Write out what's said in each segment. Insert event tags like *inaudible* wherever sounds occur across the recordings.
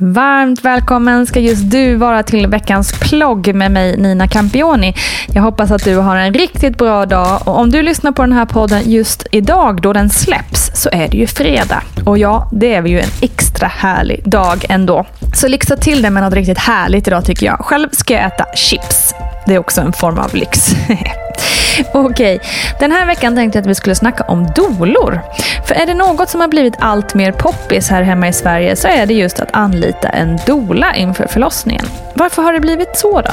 Varmt välkommen ska just du vara till veckans plogg med mig Nina Campioni. Jag hoppas att du har en riktigt bra dag och om du lyssnar på den här podden just idag då den släpps så är det ju fredag. Och ja, det är ju en extra härlig dag ändå. Så lyxa till det med något riktigt härligt idag tycker jag. Själv ska jag äta chips. Det är också en form av lyx. *laughs* Okej, den här veckan tänkte jag att vi skulle snacka om dolor. För är det något som har blivit allt mer poppis här hemma i Sverige så är det just att anlita en dola inför förlossningen. Varför har det blivit så då?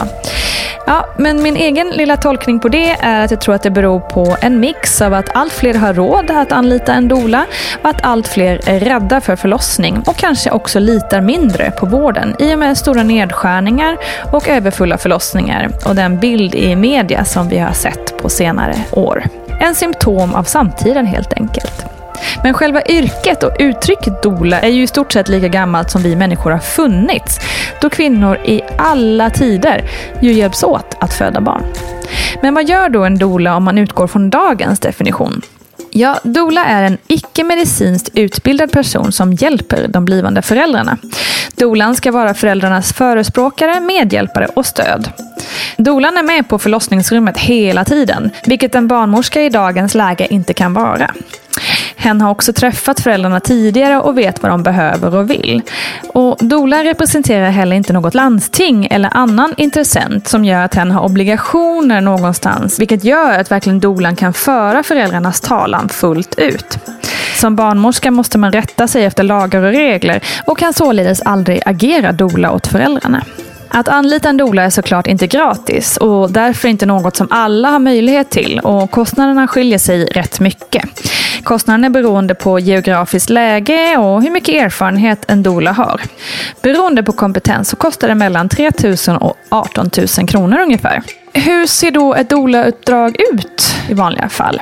Ja, men min egen lilla tolkning på det är att jag tror att det beror på en mix av att allt fler har råd att anlita en dola och att allt fler är rädda för förlossning och kanske också litar mindre på vården i och med stora nedskärningar och överfulla förlossningar och den bild i media som vi har sett på senare år. En symptom av samtiden helt enkelt. Men själva yrket och uttrycket dola är ju i stort sett lika gammalt som vi människor har funnits. Då kvinnor i alla tider ju hjälps åt att föda barn. Men vad gör då en dola om man utgår från dagens definition? Ja, doula är en icke-medicinskt utbildad person som hjälper de blivande föräldrarna. Dolan ska vara föräldrarnas förespråkare, medhjälpare och stöd. Dolan är med på förlossningsrummet hela tiden, vilket en barnmorska i dagens läge inte kan vara. Hen har också träffat föräldrarna tidigare och vet vad de behöver och vill. Och Dola representerar heller inte något landsting eller annan intressent som gör att hen har obligationer någonstans, vilket gör att verkligen Dolan kan föra föräldrarnas talan fullt ut. Som barnmorska måste man rätta sig efter lagar och regler och kan således aldrig agera dola åt föräldrarna. Att anlita en doula är såklart inte gratis och därför inte något som alla har möjlighet till och kostnaderna skiljer sig rätt mycket. Kostnaden är beroende på geografiskt läge och hur mycket erfarenhet en doula har. Beroende på kompetens så kostar det mellan 3 000 och 18 000 kronor ungefär. Hur ser då ett doula-uppdrag ut i vanliga fall?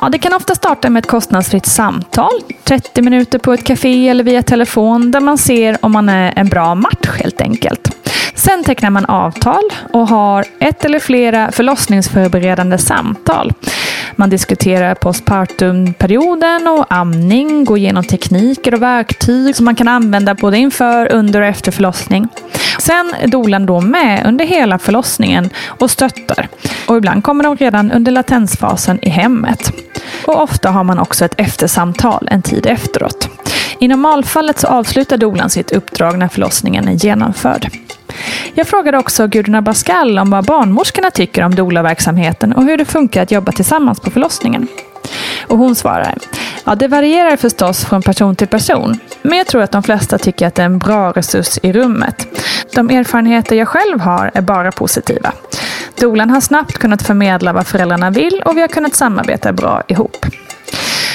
Ja, det kan ofta starta med ett kostnadsfritt samtal, 30 minuter på ett café eller via telefon, där man ser om man är en bra match helt enkelt. Sen tecknar man avtal och har ett eller flera förlossningsförberedande samtal. Man diskuterar postpartumperioden och amning, går igenom tekniker och verktyg som man kan använda både inför, under och efter förlossning. Sen är dolan då med under hela förlossningen och stöttar. Och ibland kommer de redan under latensfasen i hemmet. Och ofta har man också ett eftersamtal en tid efteråt. I normalfallet så avslutar dolan sitt uppdrag när förlossningen är genomförd. Jag frågade också Gudrun Abascal om vad barnmorskorna tycker om doulaverksamheten och hur det funkar att jobba tillsammans på förlossningen. Och hon svarar, ja det varierar förstås från person till person. Men jag tror att de flesta tycker att det är en bra resurs i rummet. De erfarenheter jag själv har är bara positiva. Dolan har snabbt kunnat förmedla vad föräldrarna vill och vi har kunnat samarbeta bra ihop.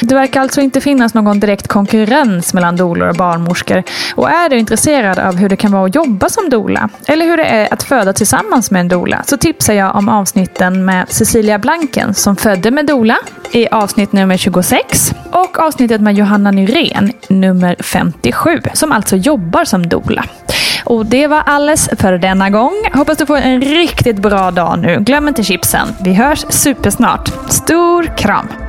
Det verkar alltså inte finnas någon direkt konkurrens mellan doulor och barnmorskor. Och är du intresserad av hur det kan vara att jobba som doula, eller hur det är att föda tillsammans med en doula, så tipsar jag om avsnitten med Cecilia Blanken som födde med doula i avsnitt nummer 26 och avsnittet med Johanna Nyrén, nummer 57, som alltså jobbar som doula. Och det var alles för denna gång. Hoppas du får en riktigt bra dag nu. Glöm inte chipsen. Vi hörs supersnart. Stor kram!